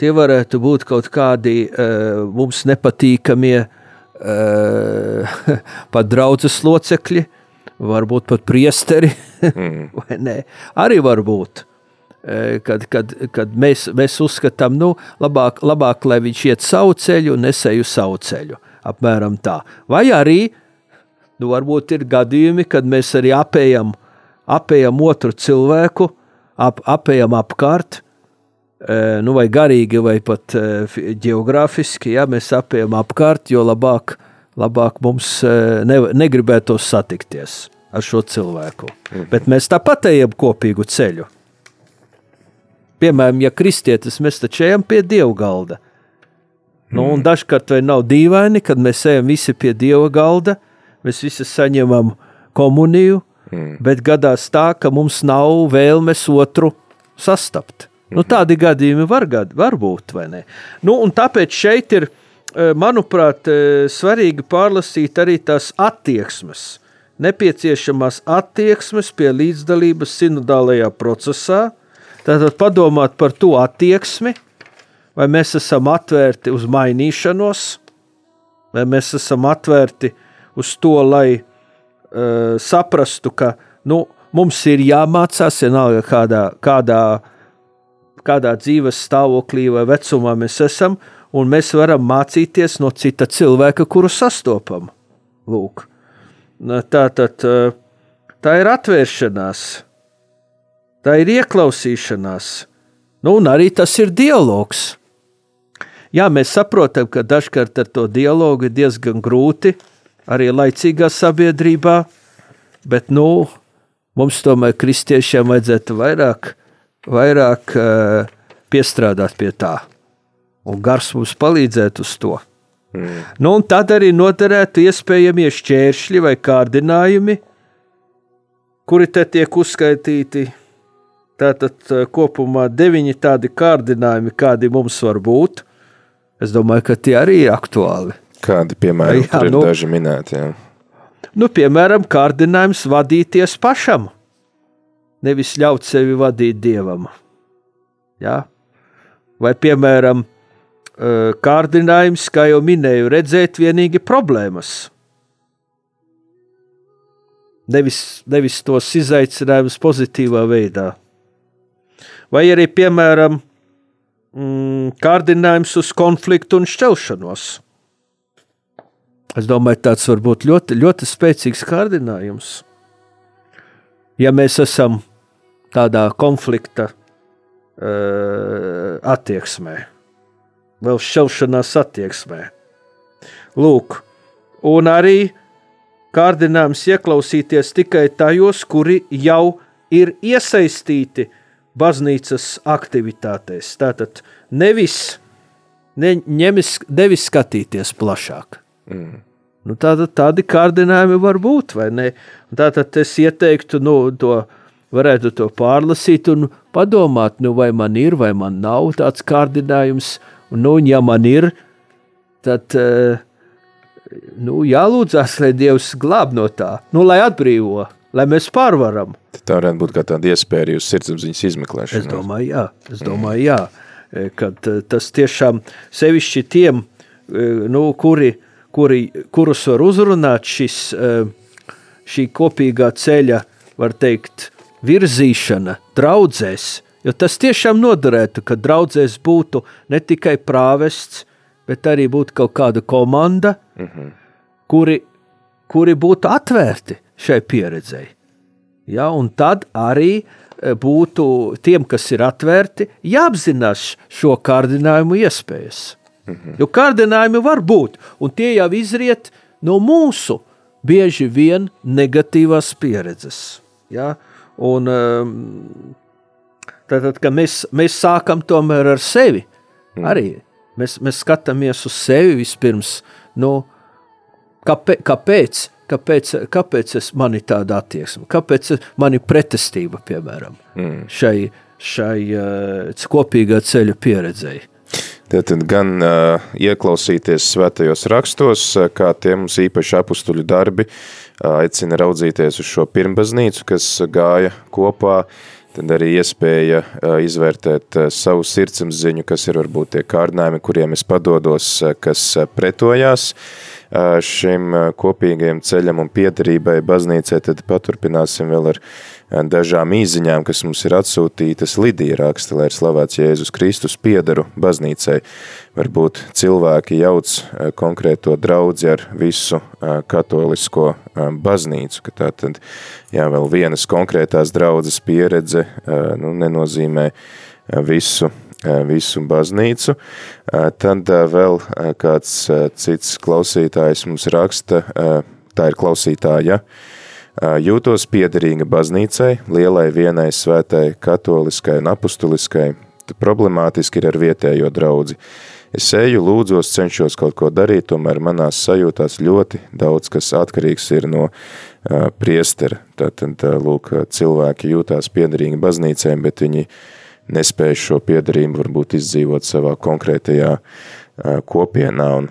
tie varētu būt kaut kādi uh, mums nepatīkamie uh, pat draudzes locekļi, varbūt pat priesteri, mm. Arī var būt. Uh, kad, kad, kad mēs, mēs uzskatām, nu, labāk, labāk, lai viņš iet savu ceļu un nesēju savu ceļu. Apmēram tā. Vai arī, nu, varbūt ir gadījumi, kad mēs arī apējam, apējam otru cilvēku, ap, apējam apkārt, nu, vai garīgi, vai pat geogrāfiski, ja mēs apējam apkārt, jo labāk, labāk mums ne, negribētos satikties ar šo cilvēku. Mhm. Bet mēs tāpat ejam kopīgu ceļu. Piemēram, ja kristietis mēs taču ejam pie dieva galda. Nu, un dažkārt vai nav dīvaini, kad mēs ejam visi pie dieva galda, mēs visi saņemam komuniju, mm. bet gadās tā, ka mums nav vēlmes otru sastapt. Nu, tādi gadījumi var, var būt, vai ne? Nu, tāpēc šeit ir, e, manuprāt, e, svarīgi pārlasīt arī tās attieksmes, nepieciešamās attieksmes pie līdzdalības sinodālajā procesā. Tātad padomāt par to attieksmi, vai mēs esam atvērti uz mainīšanos, vai mēs esam atvērti uz to, lai uh, saprastu, ka nu, mums ir jāmācās, vienalga kādā, kādā kādā dzīves stāvoklī vai vecumā mēs esam, un mēs varam mācīties no cita cilvēka, kuru sastopam. Lūk. Tā, tad, tā ir atvēršanās, tā ir ieklausīšanās, nu, un arī tas ir dialogs. Jā, mēs saprotam, ka dažkārt ar to dialogu ir diezgan grūti, arī laicīgā sabiedrībā, bet nu, mums tomēr kristiešiem vajadzētu vairāk vairāk uh, piestrādāt pie tā. Un gars mums palīdzētu uz to. Mm. Nu, un tad arī noderētu iespējamie šķēršļi vai kārdinājumi, kuri te tiek uzskaitīti. Tātad kopumā deviņi tādi kārdinājumi, kādi mums var būt. Es domāju, ka tie arī ir aktuāli. Kādi, piemēram, jā, ir nu, daži minēti? Jā. Nu, piemēram, kārdinājums vadīties pašam nevis ļaut sevi vadīt dievam. Ja? Vai, piemēram, kārdinājums, kā jau minēju, redzēt tikai problēmas. Nevis, nevis tos izaicinājumus pozitīvā veidā. Vai arī, piemēram, mm, kārdinājums uz konfliktu un šķelšanos. Es domāju, tāds var būt ļoti, ļoti spēcīgs kārdinājums. Ja mēs esam tādā konflikta uh, attieksmē, vēl šaušanās attieksmē. Lūk, un arī kārdinājums ieklausīties tikai tajos, kuri jau ir iesaistīti baznīcas aktivitātēs. Tātad nevis, ne, ņemis, nevis skatīties plašāk. Mm. Nu, tāda, tādi kārdinājumi var būt, vai ne? Tātad es ieteiktu nu, to varētu to pārlasīt un padomāt, nu vai man ir, vai man nav tāds kārdinājums, un nu, ja man ir, tad uh, nu, jālūdzās, lai Dievs glāb no tā, nu, lai atbrīvo, lai mēs pārvaram. Tā varētu būt kā tāda iespēja arī uz sirdsapziņas izmeklēšanu. Es domāju, jā, es domāju, jā, e, kad e, tas tiešām sevišķi tiem, e, nu, kuri, kuri, kurus var uzrunāt šis, šī kopīgā ceļa, var teikt, virzīšana draudzēs, jo tas tiešām noderētu, ka draudzēs būtu ne tikai prāvests, bet arī būtu kaut kāda komanda, mm -hmm. kuri, kuri būtu atvērti šai pieredzei. Ja, un tad arī e, būtu tiem, kas ir atvērti, jāapzinās šo kārdinājumu iespējas. -hmm. Jo kārdinājumi var būt, un tie jau izriet no mūsu bieži vien negatīvās pieredzes. Ja? Un, tātad, e, mēs, mēs sākam tomēr ar sevi mm. arī Mēs, mēs skatāmies uz sevi vispirms. Nu, kāpēc, kāpēc, kāpēc, kāpēc es man ir tāda attieksme? Kāpēc man ir pretestība, piemēram, mm. šai, šai uh, kopīgā ceļa pieredzēji? Tātad gan uh, ieklausīties svētajos rakstos, uh, kā tie mums īpaši apustuļu darbi uh, aicina raudzīties uz šo pirmbaznīcu, kas gāja kopā uh, tad arī iespēja izvērtēt savu sirdsapziņu, kas ir varbūt tie kārdinājumi, kuriem es padodos, kas pretojās šim kopīgajam ceļam un piedarībai baznīcai, tad paturpināsim vēl ar dažām īziņām, kas mums ir atsūtītas Lidija raksta, lai ir slavēts Jēzus Kristus piedaru baznīcai. Varbūt cilvēki jauc konkrēto draudzi ar visu katolisko baznīcu, ka tā tad, jā, vēl vienas konkrētās draudzes pieredze, nu, nenozīmē visu visu baznīcu. Tad vēl kāds cits klausītājs mums raksta, tā ir klausītāja, ja? Jūtos piederīga baznīcai, lielai vienai svētai katoliskai un apustuliskai, problemātiski ir ar vietējo draudzi. Es eju, lūdzos, cenšos kaut ko darīt, tomēr manās sajūtās ļoti daudz, kas atkarīgs ir no uh, priestera. Tātad, uh, lūk, cilvēki jūtās piederīgi baznīcai, bet viņi nespēja šo piederību varbūt izdzīvot savā konkrētajā kopienā un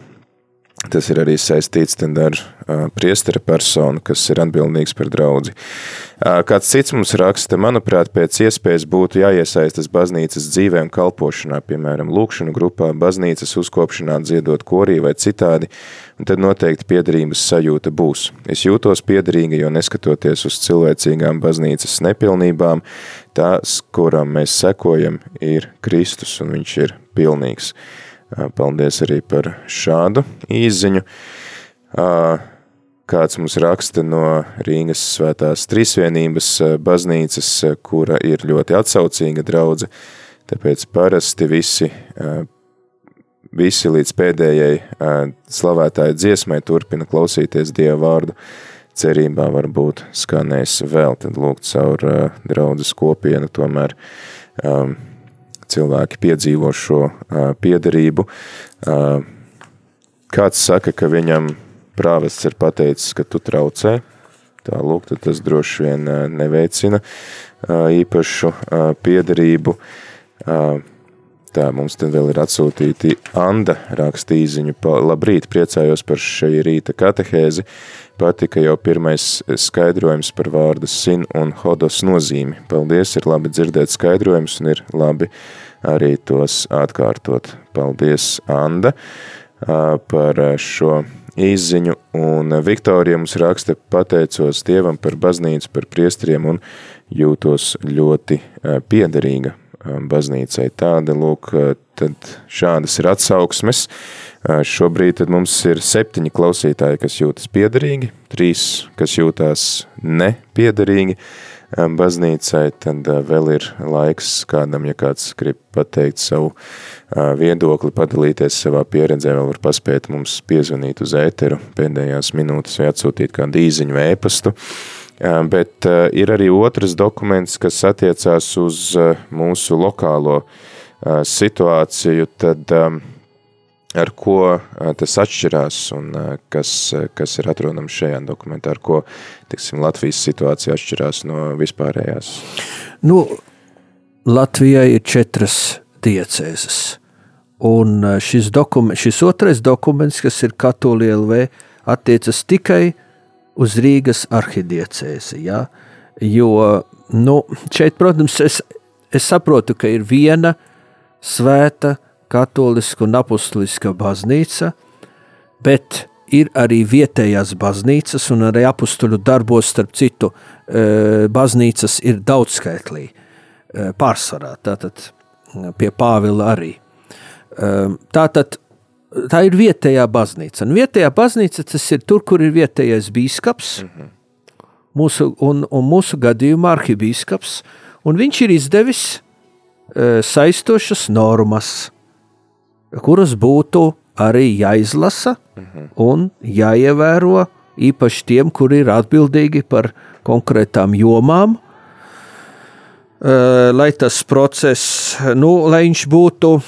Tas ir arī saistīts ar uh, priestera personu, kas ir atbildīgs par draudzi. Uh, kāds cits mums raksta, manuprāt, pēc iespējas būtu jāiesaistas baznīcas dzīvē un kalpošanā, piemēram, lūkšanu grupā, baznīcas uzkopšanā, dziedot korī vai citādi, un tad noteikti piedarības sajūta būs. Es jūtos piedarīga, jo neskatoties uz cilvēcīgām baznīcas nepilnībām, tās, kuram mēs sekojam, ir Kristus, un viņš ir pilnīgs. Paldies arī par šādu īziņu. Kāds mums raksta no Rīgas svētās trīsvienības baznīcas, kura ir ļoti atsaucīga draudze, tāpēc parasti visi, visi līdz pēdējai slavētāja dziesmai turpina klausīties Dieva vārdu, cerībā varbūt skanēs vēl, tad lūgt caur draudzes kopienu tomēr um, cilvēki piedzīvo šo piederību. Kāds saka, ka viņam prāvests ir pateicis, ka tu traucē, tā lūk, tad tas droši vien neveicina īpašu piederību. Tā mums tad vēl ir atsūtīti Anda rakstīziņu. Labrīt, priecājos par šai rīta katehēzi. Patika jau pirmais skaidrojums par vārdu sin un hodos nozīmi. Paldies, ir labi dzirdēt skaidrojums un ir labi arī tos atkārtot. Paldies, Anda, par šo izziņu. Un Viktorija mums raksta pateicos Dievam par baznīcu, par priestriem un jūtos ļoti piederīga baznīcai. Tāda, lūk, uh, tad šādas ir atsauksmes. Uh, šobrīd tad mums ir septiņi klausītāji, kas jūtas piederīgi, trīs, kas jūtās nepiederīgi um, baznīcai, tad uh, vēl ir laiks kādam, ja kāds grib pateikt savu viedokli, padalīties savā pieredzē, vēl var paspēt mums piezvanīt uz ēteru pēdējās minūtes vai atsūtīt kādu īziņu vai ēpastu. Bet ir arī otrs dokuments, kas attiecās uz mūsu lokālo situāciju, tad ar ko tas atšķirās un kas, kas ir atrodams šajā dokumentā, ar ko, tiksim, Latvijas situācija atšķirās no vispārējās? Nu, Latvijai ir četras diecēzes. Un šis, dokument, šis otrais dokuments, kas ir Katoļa LV, attiecas tikai uz Rīgas arhidiecēzi. Ja? Jo nu, šeit, protams, es, es saprotu, ka ir viena svēta katoliska un apustuliska baznīca, bet ir arī vietējās baznīcas, un arī apstuļu darbos, starp citu, baznīcas ir daudzskaitlī pārsvarā, tātad pie Pāvila arī. Tātad tā ir vietējā baznīca. Un vietējā baznīca tas ir tur, kur ir vietējais bīskaps, mm -hmm. mūsu, un, un mūsu gadījumā arhibīskaps, un viņš ir izdevis e, saistošas normas, kuras būtu arī jāizlasa mm -hmm. un jāievēro īpaši tiem, kuri ir atbildīgi par konkrētām jomām, e, lai tas process, nu, lai viņš būtu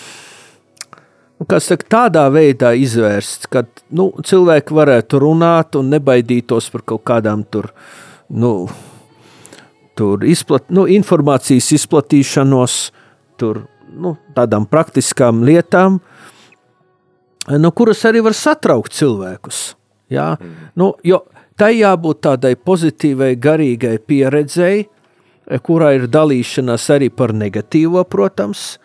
nu, saka, tādā veidā izvērsts, ka nu, cilvēki varētu runāt un nebaidītos par kaut kādām tur, nu, tur izplat, nu, informācijas izplatīšanos, tur, nu, tādām praktiskām lietām, nu, kuras arī var satraukt cilvēkus. Jā? Mm. Nu, jo tai jābūt tādai pozitīvai, garīgai pieredzei, kurā ir dalīšanās arī par negatīvo, protams,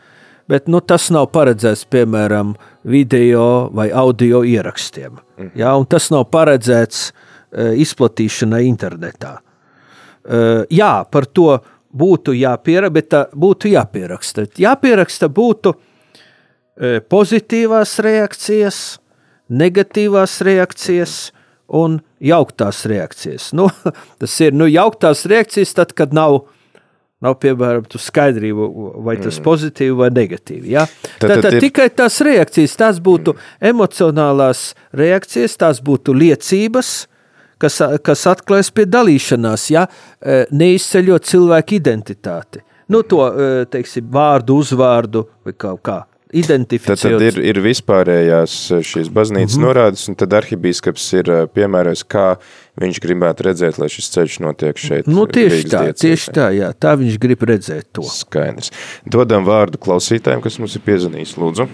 bet nu, tas nav paredzēts piemēram video vai audio ierakstiem. Mm. Ja, tas nav paredzēts uh, izplatīšanai internetā. Uh, jā, par to būtu jāpieraksta, bet tā būtu jāpieraksta. Jāpieraksta būtu uh, pozitīvās reakcijas, negatīvās reakcijas un jauktās reakcijas. Nu, tas ir nu, jauktās reakcijas, tad, kad nav Nav piemēram skaidrība, vai tas ir mm. pozitīvi vai negatīvi. Ja? Tad, tad, tad ir... tikai tās reakcijas, tās būtu mm. emocionālās reakcijas, tās būtu liecības, kas, kas atklājas pie dalīšanās, ja? E, neizceļot cilvēku identitāti. Nu, to e, teiksim, vārdu, uzvārdu vai kaut kā identificējot. Tad, tad ir, ir vispārējās eh, šīs baznīcas mm -hmm. norādes, un tad arhibīskaps ir eh, piemērojis, kā viņš gribētu redzēt, lai šis ceļš notiek šeit. Nu, tieši Rīgas tā, diecēs. tieši tā, jā, tā viņš grib redzēt to. Skaidrs. Dodam vārdu klausītājiem, kas mums ir piezvanījis, lūdzu.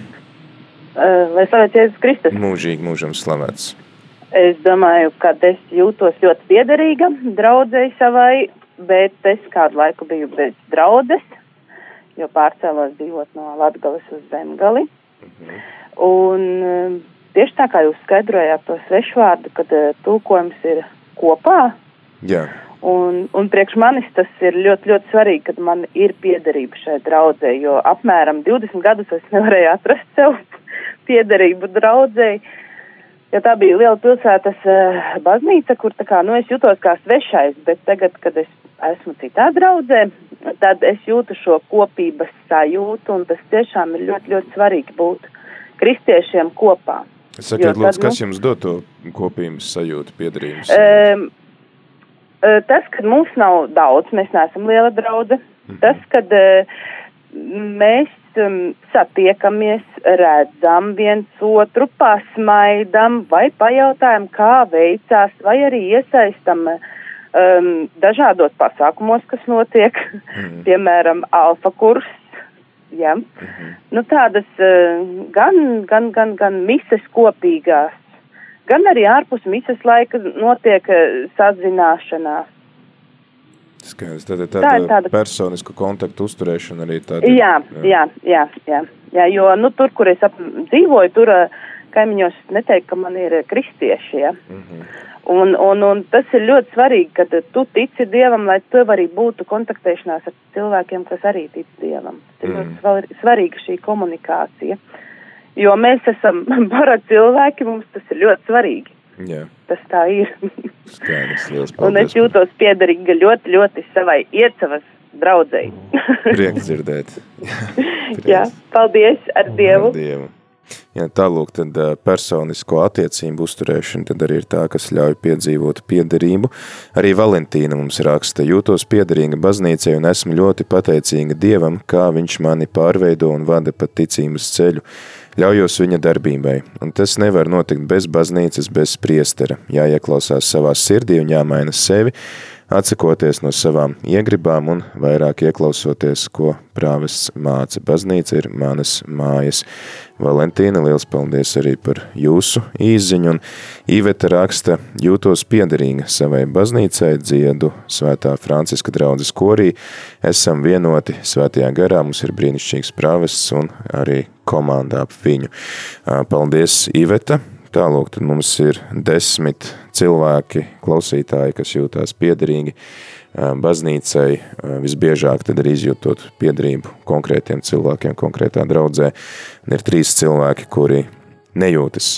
Lai slavēts Jēzus Kristus. Mūžīgi mūžam slavēts. Es domāju, ka es jūtos ļoti piederīga draudzēji savai, bet es kādu laiku biju bez draudzes jo pārcēlos dzīvot no Latgales uz Zemgali. Mhm. Un um, tieši tā kā jūs skaidrojāt to svešvārdu, kad uh, tulkojums ir kopā. Jā. Un, un priekš manis tas ir ļoti, ļoti svarīgi, kad man ir piederība šai draudzē, jo apmēram 20 gadus es nevarēju atrast sev piederību draudzēji. Jo tā bija liela pilsētas uh, baznīca, kur tā kā, nu, es jutos kā svešais, bet tagad, kad es esmu citā draudzē, tad es jūtu šo kopības sajūtu, un tas tiešām ir ļoti, ļoti svarīgi būt kristiešiem kopā. Sakiet, lūdzu, tad, kas nu, jums dod to kopības sajūtu, piedarījums? Um, tas, kad mums nav daudz, mēs neesam liela draudze, mhm. tas, kad uh, mēs um, satiekamies, redzam viens otru, pasmaidam vai pajautājam, kā veicās, vai arī iesaistam um, dažādos pasākumos, kas notiek, mm. piemēram, alfa kurs. Ja? Mm -hmm. nu, tādas uh, gan, gan, gan, gan mises kopīgās, gan arī ārpus mises laika notiek uh, sazināšanās. Skaidrs, tad ir tāda, tā ir tāda personisku kontaktu uzturēšana arī tāda. Jā, jā, jā, jā, jā jo, nu, tur, kur es ap, dzīvoju, tur kaimiņos neteikt, ka man ir kristieši, ja. Mm -hmm. Un, un, un tas ir ļoti svarīgi, ka tu tici Dievam, lai tev arī būtu kontaktēšanās ar cilvēkiem, kas arī tic Dievam. Tas ir mm. ļoti svarīga šī komunikācija. Jo mēs esam bara cilvēki, mums tas ir ļoti svarīgi. Jā. Tas tā ir. Skaidrs, liels paldies. Un es jūtos piederīga ļoti, ļoti savai iecavas draudzēji. Prieks dzirdēt. Jā, paldies ar Dievu. Ar Dievu. Ja, tālūk, tad personisko attiecību uzturēšana tad arī ir tā, kas ļauj piedzīvot piederību. Arī Valentīna mums raksta, jūtos piederīga baznīcai un esmu ļoti pateicīga Dievam, kā viņš mani pārveido un vada pa ticības ceļu. Ļaujos viņa darbībai, un tas nevar notikt bez baznīcas, bez priestera. Jāieklausās savā sirdī un jāmaina sevi, atsakoties no savām iegribām un vairāk ieklausoties, ko prāvests māca. Baznīca ir manas mājas. Valentīna, liels paldies arī par jūsu īziņu, un Īveta raksta, jūtos piederīga savai baznīcai, dziedu svētā Franciska draudzes korī, esam vienoti svētajā garā, mums ir brīnišķīgs prāvests un arī komandā ap viņu. Paldies, Īveta! Tālūk, tad mums ir desmit cilvēki, klausītāji, kas jūtās piederīgi baznīcai, visbiežāk tad arī izjūtot piederību konkrētiem cilvēkiem, konkrētā draudzē. Un ir trīs cilvēki, kuri nejūtas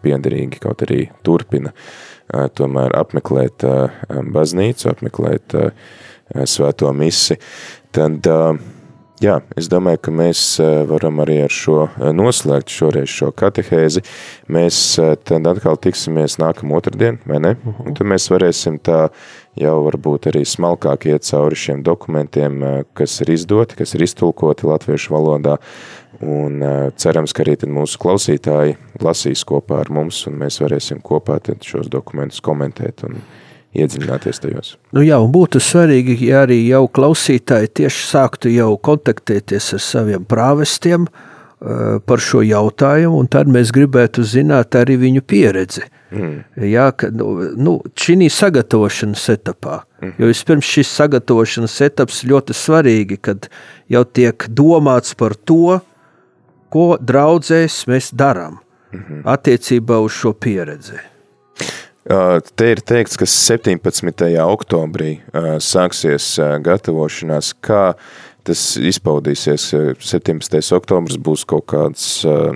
piederīgi, kaut arī turpina tomēr apmeklēt baznīcu, apmeklēt svēto misi. Tad Jā, es domāju, ka mēs varam arī ar šo noslēgt šoreiz šo katehēzi. Mēs tad atkal tiksimies nākamā otrdien, vai ne? Uh -huh. Un tad mēs varēsim tā jau varbūt arī smalkāk iet cauri šiem dokumentiem, kas ir izdoti, kas ir iztulkoti latviešu valodā. Un cerams, ka arī tad mūsu klausītāji lasīs kopā ar mums, un mēs varēsim kopā tad šos dokumentus komentēt un iedziļināties tajos. Nu jā, un būtu svarīgi, ja arī jau klausītāji tieši sāktu jau kontaktēties ar saviem prāvestiem uh, par šo jautājumu, un tad mēs gribētu zināt arī viņu pieredzi. Mm. Jā, ka, nu, nu, šī sagatavošanas etapā, mm. jo vispirms šis sagatavošanas etaps ļoti svarīgi, kad jau tiek domāts par to, ko draudzēs mēs darām mm -hmm. attiecībā uz šo pieredzi. Te ir teikts, ka 17. oktobrī sāksies gatavošanās, kā tas izpaudīsies. 17. oktobrs būs kaut kāds,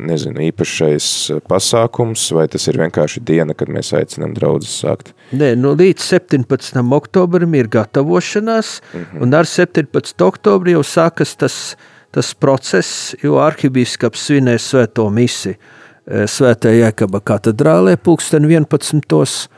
nezinu, īpašais pasākums, vai tas ir vienkārši diena, kad mēs aicinām draudzes sākt? Nē, nu līdz 17. oktobrim ir gatavošanās, mm -hmm. un ar 17. oktobri jau sākas tas, tas process, jo arhibīskaps svinēs svēto misiju. Eh, Svētajā Jēkaba katedrālē pulksten 11.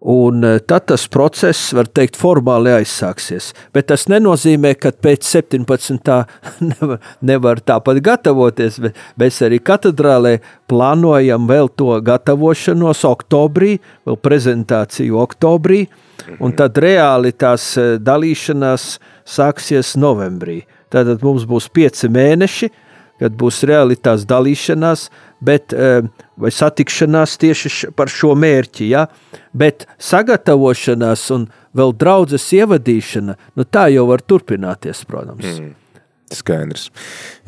Un eh, tad tas process, var teikt, formāli aizsāksies. Bet tas nenozīmē, ka pēc 17. nevar, nevar tāpat gatavoties. Mēs arī katedrālē plānojam vēl to gatavošanos oktobrī, vēl prezentāciju oktobrī, un tad reāli tās eh, dalīšanās sāksies novembrī. Tātad mums būs pieci mēneši, kad būs realitātes dalīšanās, bet, eh, vai satikšanās tieši par šo mērķi, ja? bet sagatavošanās un vēl draudzes ievadīšana, nu tā jau var turpināties, protams. Mm. Skaidrs.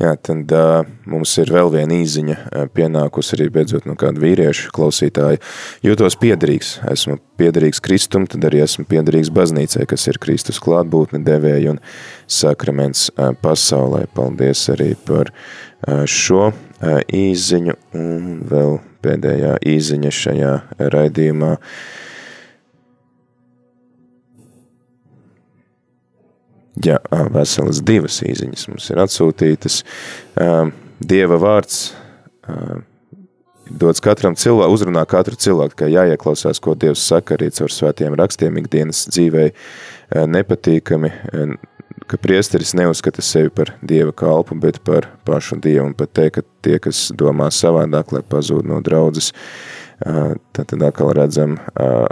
Jā, tad uh, mums ir vēl viena īziņa uh, pienākusi arī beidzot no kāda vīriešu klausītāja. Jūtos piederīgs, esmu piederīgs Kristum, tad arī esmu piederīgs baznīcai, kas ir Kristus klātbūtne devēja un sakraments uh, pasaulē. Paldies arī par uh, šo uh, īziņu un vēl pēdējā īziņa šajā raidījumā. Uh, Ja veselas divas īziņas mums ir atsūtītas, Dieva vārds dots katram cilvēkam, uzrunā katru cilvēku, kā jāieklausās, ko Dievs saka arī caur svētiem rakstiem ikdienas dzīvei. Nepatīkami, ka priesteris neuzskata sevi par Dieva kalpu, bet par pašu Dievu un pat teikt, ka tie, kas domā savādāk, lai pazūd no draudzes, Tad, tad atkal redzam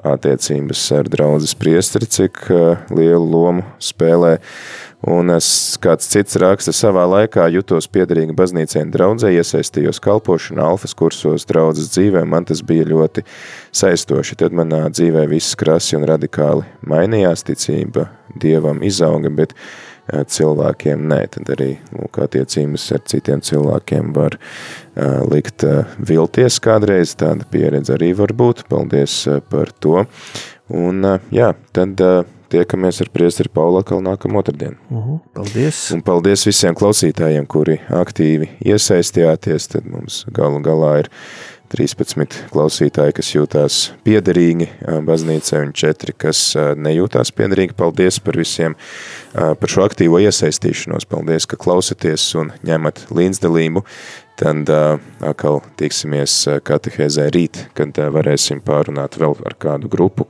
attiecības ar draudzes priestri, cik lielu lomu spēlē. Un es, kāds cits raksta, savā laikā jutos piederīgi baznīcē un draudzē, iesaistījos kalpošanā, alfas kursos, draudzes dzīvē, man tas bija ļoti saistoši. Tad manā dzīvē viss krasi un radikāli mainījās, ticība Dievam izauga, bet uh, cilvēkiem. Nē, tad arī lūk, attiecības ar citiem cilvēkiem var uh, likt uh, vilties kādreiz, tāda pieredze arī var būt, paldies par to, un jā, tad tiekamies ar priesteri Paulu atkal nākamā otrdien. Uh -huh, paldies! Un paldies visiem klausītājiem, kuri aktīvi iesaistījāties, tad mums galu galā ir 13 klausītāji, kas jūtās piederīgi baznīcai un 4, kas nejūtās piederīgi. Paldies par visiem, par šo aktīvo iesaistīšanos. Paldies, ka klausaties un ņemat līdzdalību. Tad atkal tiksimies katehēzē rīt, kad varēsim pārunāt vēl ar kādu grupu,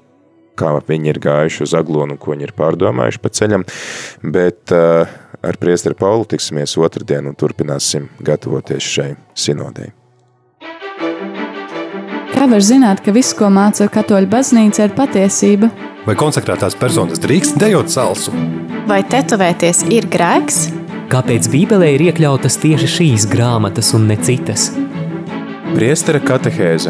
kā viņi ir gājuši uz aglonu ko viņi ir pārdomājuši pa ceļam. Bet ar priesteri Paulu tiksimies otrdien un turpināsim gatavoties šai sinodei. Kā var zināt, ka viss, ko māca katoļu baznīca, ir patiesība? Vai konsekrētās personas drīkst dejot salsu? Vai tetovēties ir grēks? Kāpēc Bībelē ir iekļautas tieši šīs grāmatas un ne citas? Priestera katehēze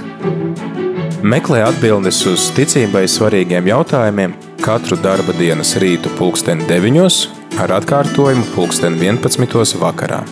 Meklē atbildes uz ticībai svarīgiem jautājumiem katru darba dienas rītu pulksteni 9 ar atkārtojumu pulksteni 11 vakarā.